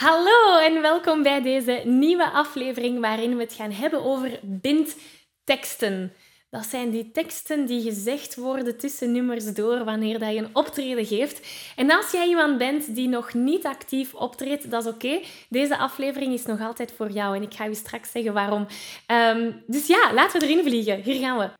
Hallo en welkom bij deze nieuwe aflevering waarin we het gaan hebben over bindteksten. Dat zijn die teksten die gezegd worden tussen nummers door wanneer dat je een optreden geeft. En als jij iemand bent die nog niet actief optreedt, dat is oké. Deze aflevering is nog altijd voor jou en ik ga je straks zeggen waarom. Ehm, dus ja, laten we erin vliegen. Hier gaan we.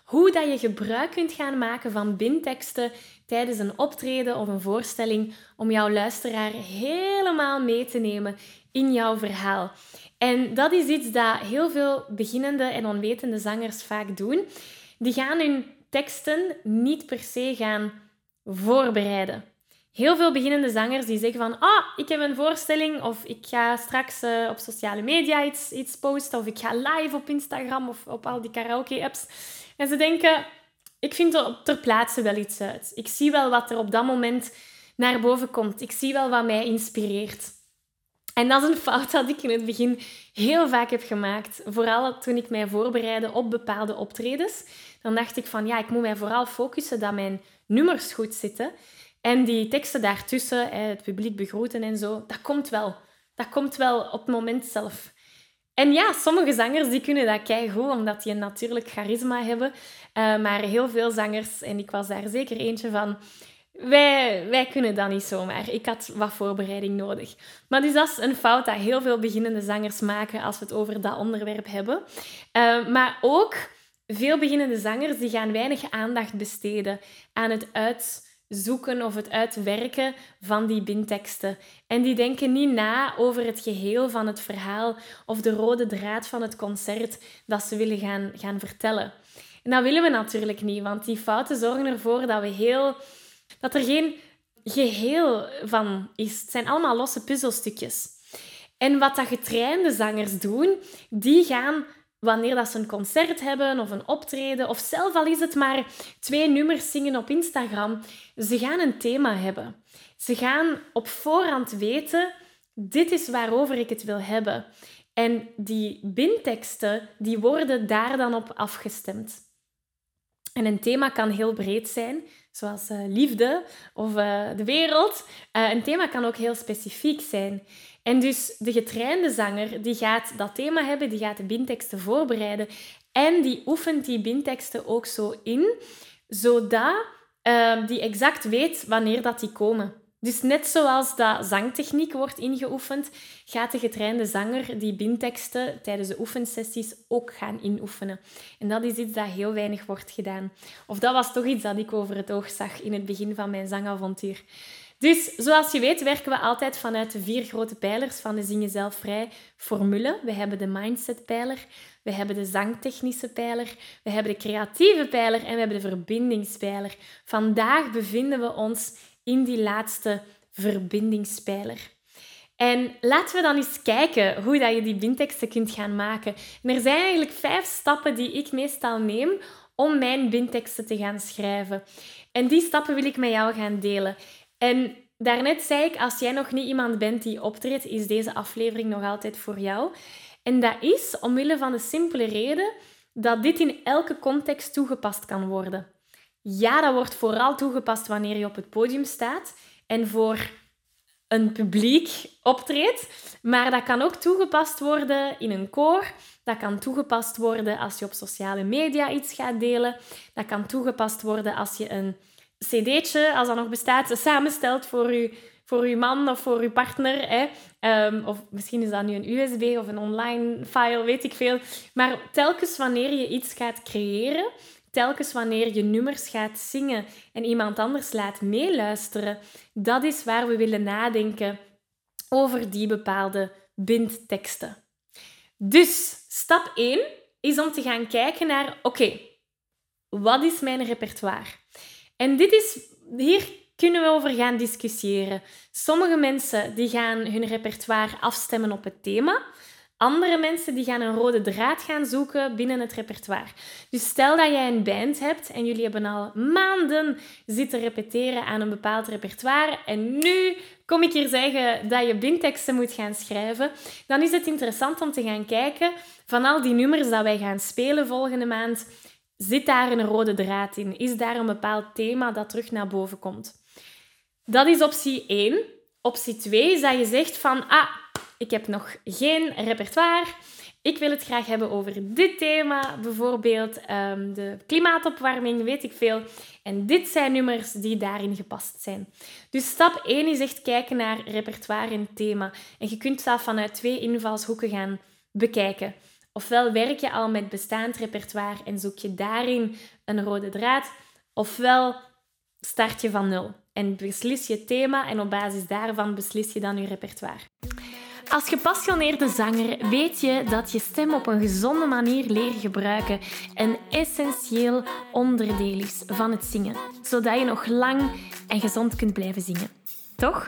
hoe dat je gebruik kunt gaan maken van binteksten tijdens een optreden of een voorstelling om jouw luisteraar helemaal mee te nemen in jouw verhaal. En dat is iets dat heel veel beginnende en onwetende zangers vaak doen. Die gaan hun teksten niet per se gaan voorbereiden. Heel veel beginnende zangers die zeggen van, ah, ik heb een voorstelling of ik ga straks uh, op sociale media iets, iets posten of ik ga live op Instagram of op al die karaoke-apps. En ze denken, ik vind er ter plaatse wel iets uit. Ik zie wel wat er op dat moment naar boven komt. Ik zie wel wat mij inspireert. En dat is een fout dat ik in het begin heel vaak heb gemaakt. Vooral toen ik mij voorbereidde op bepaalde optredens. Dan dacht ik van, ja, ik moet mij vooral focussen dat mijn nummers goed zitten. En die teksten daartussen, het publiek begroeten en zo, dat komt wel. Dat komt wel op het moment zelf. En ja, sommige zangers die kunnen dat keigoed, omdat die een natuurlijk charisma hebben. Uh, maar heel veel zangers, en ik was daar zeker eentje van, wij, wij kunnen dat niet zomaar. Ik had wat voorbereiding nodig. Maar dus dat is een fout dat heel veel beginnende zangers maken als we het over dat onderwerp hebben. Uh, maar ook veel beginnende zangers die gaan weinig aandacht besteden aan het uit zoeken of het uitwerken van die binteksten. En die denken niet na over het geheel van het verhaal of de rode draad van het concert dat ze willen gaan, gaan vertellen. En dat willen we natuurlijk niet, want die fouten zorgen ervoor dat, we heel, dat er geen geheel van is. Het zijn allemaal losse puzzelstukjes. En wat dat getrainde zangers doen, die gaan wanneer dat ze een concert hebben of een optreden, of zelf al is het maar twee nummers zingen op Instagram, ze gaan een thema hebben. Ze gaan op voorhand weten, dit is waarover ik het wil hebben. En die binteksten, die worden daar dan op afgestemd. En een thema kan heel breed zijn, zoals uh, liefde of uh, de wereld. Uh, een thema kan ook heel specifiek zijn. En dus de getrainde zanger die gaat dat thema hebben, die gaat de binteksten voorbereiden en die oefent die binteksten ook zo in, zodat uh, die exact weet wanneer dat die komen. Dus net zoals dat zangtechniek wordt ingeoefend, gaat de getrainde zanger die binteksten tijdens de oefensessies ook gaan inoefenen. En dat is iets dat heel weinig wordt gedaan. Of dat was toch iets dat ik over het oog zag in het begin van mijn zangavontuur. Dus zoals je weet werken we altijd vanuit de vier grote pijlers van de Zingen Zelf Vrij formule. We hebben de mindset-pijler, we hebben de zangtechnische pijler, we hebben de creatieve pijler en we hebben de verbindingspijler. Vandaag bevinden we ons in die laatste verbindingspijler. En laten we dan eens kijken hoe dat je die bindteksten kunt gaan maken. er zijn eigenlijk vijf stappen die ik meestal neem om mijn bindteksten te gaan schrijven. En die stappen wil ik met jou gaan delen. En daarnet zei ik, als jij nog niet iemand bent die optreedt, is deze aflevering nog altijd voor jou. En dat is omwille van de simpele reden dat dit in elke context toegepast kan worden. Ja, dat wordt vooral toegepast wanneer je op het podium staat en voor een publiek optreedt. Maar dat kan ook toegepast worden in een koor. Dat kan toegepast worden als je op sociale media iets gaat delen. Dat kan toegepast worden als je een cd'tje, als dat nog bestaat, samenstelt voor je, voor uw man of voor uw partner. Hè. Ehm, of misschien is dat nu een USB of een online file, weet ik veel. Maar telkens wanneer je iets gaat creëren, telkens wanneer je nummers gaat zingen en iemand anders laat meeluisteren, dat is waar we willen nadenken over die bepaalde bindteksten. Dus stap 1 is om te gaan kijken naar, oké, wat is mijn repertoire? En dit is, hier kunnen we over gaan discussiëren. Sommige mensen die gaan hun repertoire afstemmen op het thema. Andere mensen die gaan een rode draad gaan zoeken binnen het repertoire. Dus stel dat jij een band hebt en jullie hebben al maanden zitten repeteren aan een bepaald repertoire en nu kom ik hier zeggen dat je bindteksten moet gaan schrijven, dan is het interessant om te gaan kijken van al die nummers dat wij gaan spelen volgende maand, zit daar een rode draad in? Is daar een bepaald thema dat terug naar boven komt? Dat is optie 1. Optie 2 is dat je zegt van, ah, ik heb nog geen repertoire. Ik wil het graag hebben over dit thema, bijvoorbeeld um, de klimaatopwarming, weet ik veel. En dit zijn nummers die daarin gepast zijn. Dus stap 1 is echt kijken naar repertoire en thema. En je kunt dat vanuit twee invalshoeken gaan bekijken. Ofwel werk je al met bestaand repertoire en zoek je daarin een rode draad, ofwel start je van nul en beslis je thema en op basis daarvan beslis je dan je repertoire. Als gepassioneerde zanger weet je dat je stem op een gezonde manier leren gebruiken een essentieel onderdeel is van het zingen, zodat je nog lang en gezond kunt blijven zingen. Toch?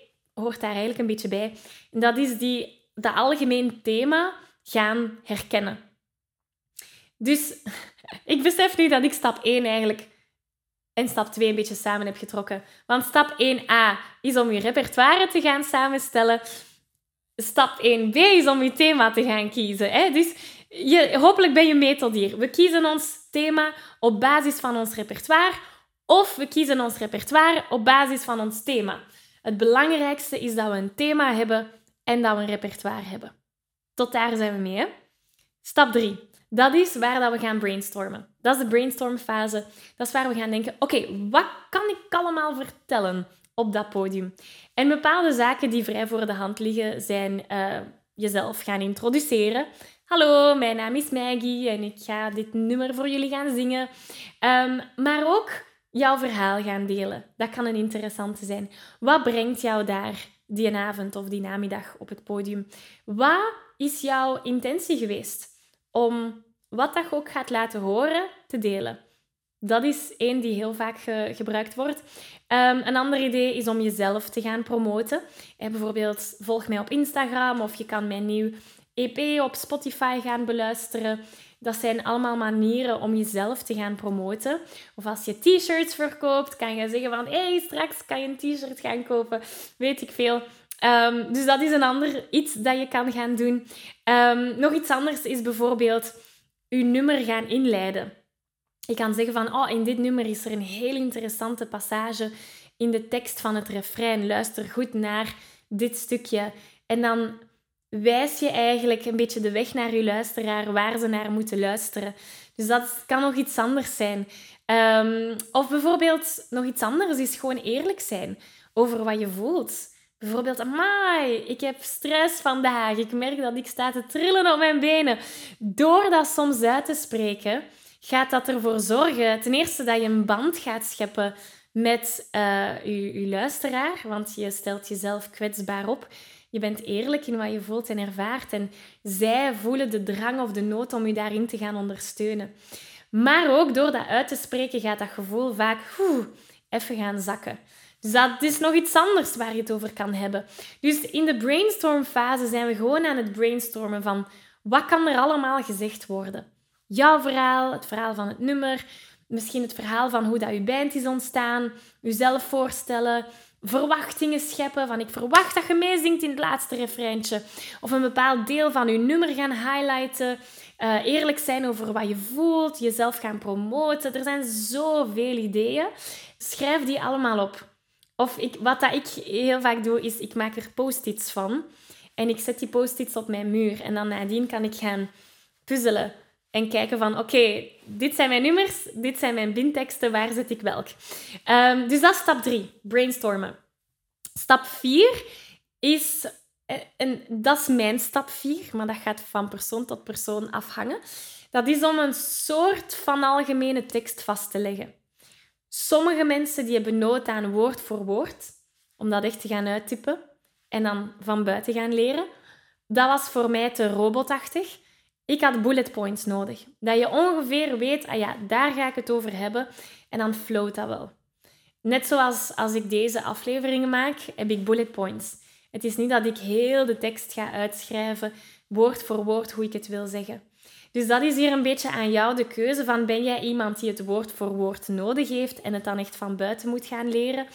hoort daar eigenlijk een beetje bij. En dat is die, dat algemeen thema gaan herkennen. Dus ik besef nu dat ik stap 1 eigenlijk en stap 2 een beetje samen heb getrokken. Want stap 1a is om je repertoire te gaan samenstellen. Stap 1b is om je thema te gaan kiezen. Hè? Dus je, hopelijk ben je metodier. We kiezen ons thema op basis van ons repertoire of we kiezen ons repertoire op basis van ons thema. Het belangrijkste is dat we een thema hebben en dat we een repertoire hebben. Tot daar zijn we mee. Hè? Stap 3. Dat is waar dat we gaan brainstormen. Dat is de brainstormfase. Dat is waar we gaan denken, oké, wat kan ik allemaal vertellen op dat podium? En bepaalde zaken die vrij voor de hand liggen zijn uh, jezelf gaan introduceren. Hallo, mijn naam is Maggie en ik ga dit nummer voor jullie gaan zingen. Um, maar ook jouw verhaal gaan delen. Dat kan een interessante zijn. Wat brengt jou daar die avond of die namiddag op het podium? Wat is jouw intentie geweest om wat dat ook gaat laten horen te delen? Dat is één die heel vaak gebruikt wordt. Um, een ander idee is om jezelf te gaan promoten. Eh, bijvoorbeeld volg mij op Instagram of je kan mijn nieuw EP op Spotify gaan beluisteren. Dat zijn allemaal manieren om jezelf te gaan promoten. Of als je t-shirts verkoopt, kan je zeggen van... Hé, hey, straks kan je een t-shirt gaan kopen. Weet ik veel. Um, dus dat is een ander iets dat je kan gaan doen. Um, nog iets anders is bijvoorbeeld je nummer gaan inleiden. Je kan zeggen van, oh, in dit nummer is er een heel interessante passage in de tekst van het refrein. Luister goed naar dit stukje. En dan wijs je eigenlijk een beetje de weg naar je luisteraar waar ze naar moeten luisteren. Dus dat kan nog iets anders zijn. Ehm, of bijvoorbeeld nog iets anders is gewoon eerlijk zijn over wat je voelt. Bijvoorbeeld, amai, ik heb stress vandaag. Ik merk dat ik sta te trillen op mijn benen. Door dat soms uit te spreken, gaat dat ervoor zorgen, ten eerste dat je een band gaat scheppen met je, je luisteraar, want je stelt jezelf kwetsbaar op. Je bent eerlijk in wat je voelt en ervaart. En zij voelen de drang of de nood om je daarin te gaan ondersteunen. Maar ook door dat uit te spreken gaat dat gevoel vaak even gaan zakken. Dus dat is nog iets anders waar je het over kan hebben. Dus in de brainstormfase zijn we gewoon aan het brainstormen van wat kan er allemaal gezegd worden. Jouw verhaal, het verhaal van het nummer, misschien het verhaal van hoe dat je band is ontstaan, jezelf voorstellen, verwachtingen scheppen van ik verwacht dat je meezingt in het laatste refreintje of een bepaald deel van je nummer gaan highlighten, uh, eerlijk zijn over wat je voelt, jezelf gaan promoten. Er zijn zoveel ideeën. Schrijf die allemaal op. Of ik, wat dat ik heel vaak doe, is ik maak er post-its van. En ik zet die post-its op mijn muur. En dan nadien kan ik gaan puzzelen. En kijken van, oké, dit zijn mijn nummers, dit zijn mijn binteksten, waar zet ik welk? Um, dus dat is stap 3, brainstormen. Stap 4 is, eh, en dat is mijn stap 4, maar dat gaat van persoon tot persoon afhangen. Dat is om een soort van algemene tekst vast te leggen. Sommige mensen die hebben nood aan woord voor woord, om dat echt te gaan uittypen en dan van buiten gaan leren. Dat was voor mij te robotachtig. Ik had bullet points nodig. Dat je ongeveer weet, ah ja, daar ga ik het over hebben. En dan float dat wel. Net zoals als ik deze afleveringen maak, heb ik bullet points. Het is niet dat ik heel de tekst ga uitschrijven, woord voor woord, hoe ik het wil zeggen. Dus dat is hier een beetje aan jou de keuze van ben jij iemand die het woord voor woord nodig heeft en het dan echt van buiten moet gaan leren?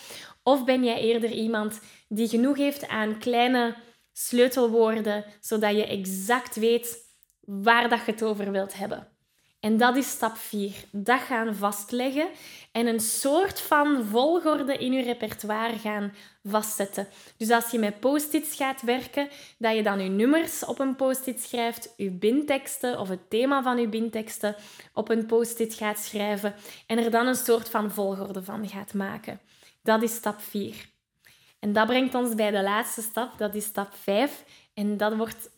Of ben jij eerder iemand die genoeg heeft aan kleine sleutelwoorden, zodat je exact weet waar dat je het over wilt hebben? En dat is stap 4. Dat gaan vastleggen en een soort van volgorde in je repertoire gaan vastzetten. Dus als je met post-its gaat werken, dat je dan je nummers op een post-it schrijft, je binteksten of het thema van je binteksten op een post-it gaat schrijven en er dan een soort van volgorde van gaat maken. Dat is stap 4. En dat brengt ons bij de laatste stap, dat is stap 5. En dat wordt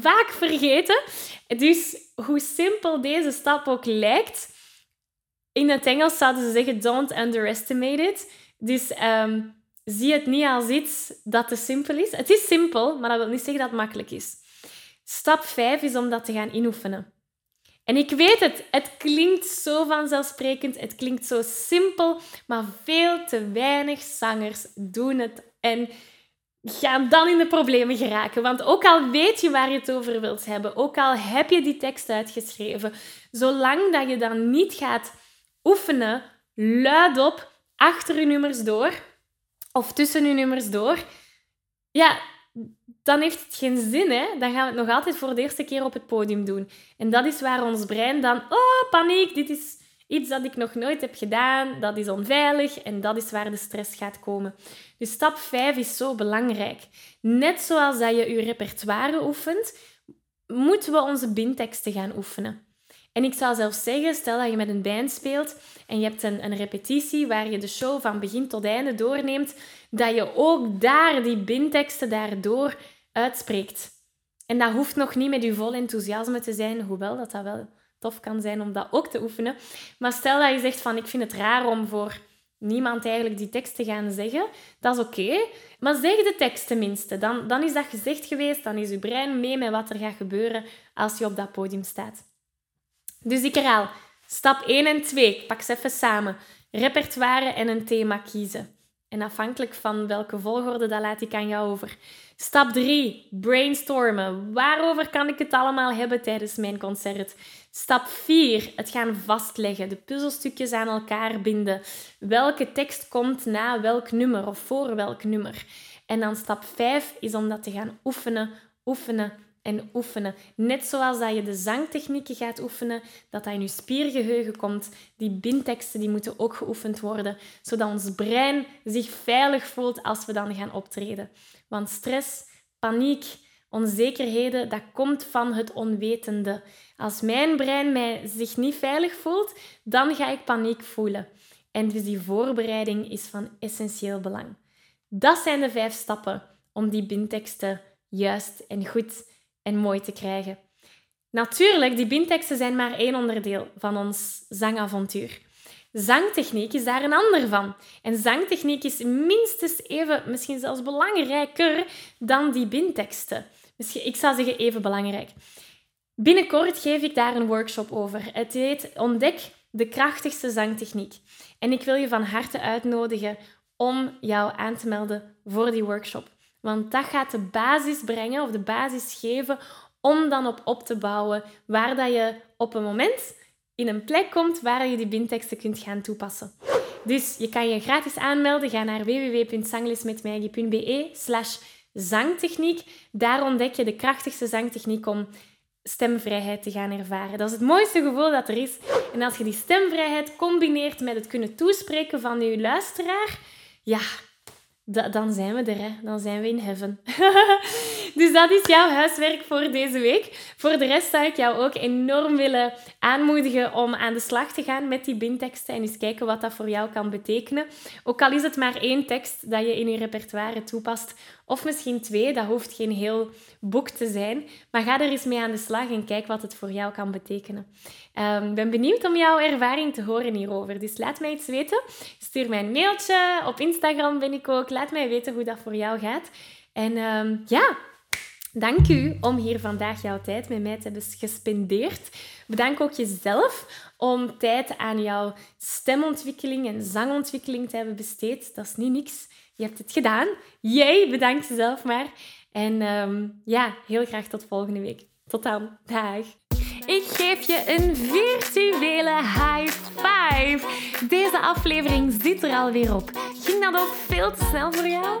vaak vergeten. Dus hoe simpel deze stap ook lijkt, in het Engels zouden ze zeggen don't underestimate it. Dus ehm, zie het niet als iets dat te simpel is. Het is simpel, maar dat wil niet zeggen dat het makkelijk is. Stap 5 is om dat te gaan inoefenen. En ik weet het, het klinkt zo vanzelfsprekend, het klinkt zo simpel, maar veel te weinig zangers doen het. En gaan dan in de problemen geraken. Want ook al weet je waar je het over wilt hebben, ook al heb je die tekst uitgeschreven, zolang dat je dan niet gaat oefenen, luidop, achter je nummers door, of tussen je nummers door, ja, dan heeft het geen zin. Hè? Dan gaan we het nog altijd voor de eerste keer op het podium doen. En dat is waar ons brein dan, oh, paniek, dit is iets dat ik nog nooit heb gedaan, dat is onveilig en dat is waar de stress gaat komen. Dus stap 5 is zo belangrijk. Net zoals dat je je repertoire oefent, moeten we onze binteksten gaan oefenen. En ik zou zelfs zeggen, stel dat je met een band speelt en je hebt een, een repetitie waar je de show van begin tot einde doorneemt, dat je ook daar die binteksten daardoor uitspreekt. En dat hoeft nog niet met je vol enthousiasme te zijn, hoewel dat dat wel tof kan zijn om dat ook te oefenen. Maar stel dat je zegt van ik vind het raar om voor niemand eigenlijk die tekst te gaan zeggen, dat is oké. Maar zeg de tekst tenminste. Dan, dan is dat gezegd geweest, dan is je brein mee met wat er gaat gebeuren als je op dat podium staat. Dus ik herhaal. Stap 1 en 2, ik pak ze even samen. Repertoire en een thema kiezen. En afhankelijk van welke volgorde, dat laat ik aan jou over. Stap 3, brainstormen. Waarover kan ik het allemaal hebben tijdens mijn concert? Stap 4, het gaan vastleggen. De puzzelstukjes aan elkaar binden. Welke tekst komt na welk nummer of voor welk nummer? En dan stap 5 is om dat te gaan oefenen, oefenen, en oefenen. Net zoals dat je de zangtechnieken gaat oefenen, dat dat in je spiergeheugen komt. Die binteksten die moeten ook geoefend worden, zodat ons brein zich veilig voelt als we dan gaan optreden. Want stress, paniek, Onzekerheden, dat komt van het onwetende. Als mijn brein mij zich niet veilig voelt, dan ga ik paniek voelen. En dus die voorbereiding is van essentieel belang. Dat zijn de vijf stappen om die bindteksten juist en goed en mooi te krijgen. Natuurlijk, die bindteksten zijn maar één onderdeel van ons zangavontuur. Zangtechniek is daar een ander van. En zangtechniek is minstens even, misschien zelfs belangrijker dan die bindteksten. Misschien, ik zou zeggen even belangrijk. Binnenkort geef ik daar een workshop over. Het heet Ontdek de krachtigste zangtechniek. En ik wil je van harte uitnodigen om jou aan te melden voor die workshop. Want dat gaat de basis brengen of de basis geven om dan op op te bouwen waar dat je op een moment in een plek komt waar je die bindteksten kunt gaan toepassen. Dus je kan je gratis aanmelden. Ga naar www.zanglesmetmaggie.be slash zangtechniek. Daar ontdek je de krachtigste zangtechniek om stemvrijheid te gaan ervaren. Dat is het mooiste gevoel dat er is. En als je die stemvrijheid combineert met het kunnen toespreken van je luisteraar, ja, dan zijn we er, hè. dan zijn we in heaven. dus dat is jouw huiswerk voor deze week. Voor de rest zou ik jou ook enorm willen aanmoedigen om aan de slag te gaan met die bindteksten en eens kijken wat dat voor jou kan betekenen. Ook al is het maar één tekst dat je in je repertoire toepast, of misschien twee, dat hoeft geen heel boek te zijn. Maar ga er eens mee aan de slag en kijk wat het voor jou kan betekenen. Ehm, ik ben benieuwd om jouw ervaring te horen hierover. Dus laat mij iets weten. Stuur mij een mailtje. Op Instagram ben ik ook. Laat mij weten hoe dat voor jou gaat. En um, ja, Dank u om hier vandaag jouw tijd met mij te hebben gespendeerd. Bedank ook jezelf om tijd aan jouw stemontwikkeling en zangontwikkeling te hebben besteed. Dat is niet niks. Je hebt het gedaan. Jij bedankt jezelf maar. En um, ja, heel graag tot volgende week. Tot dan. Dag. Ik geef je een virtuele high five. Deze aflevering zit er alweer op. Ging dat ook veel te snel voor jou?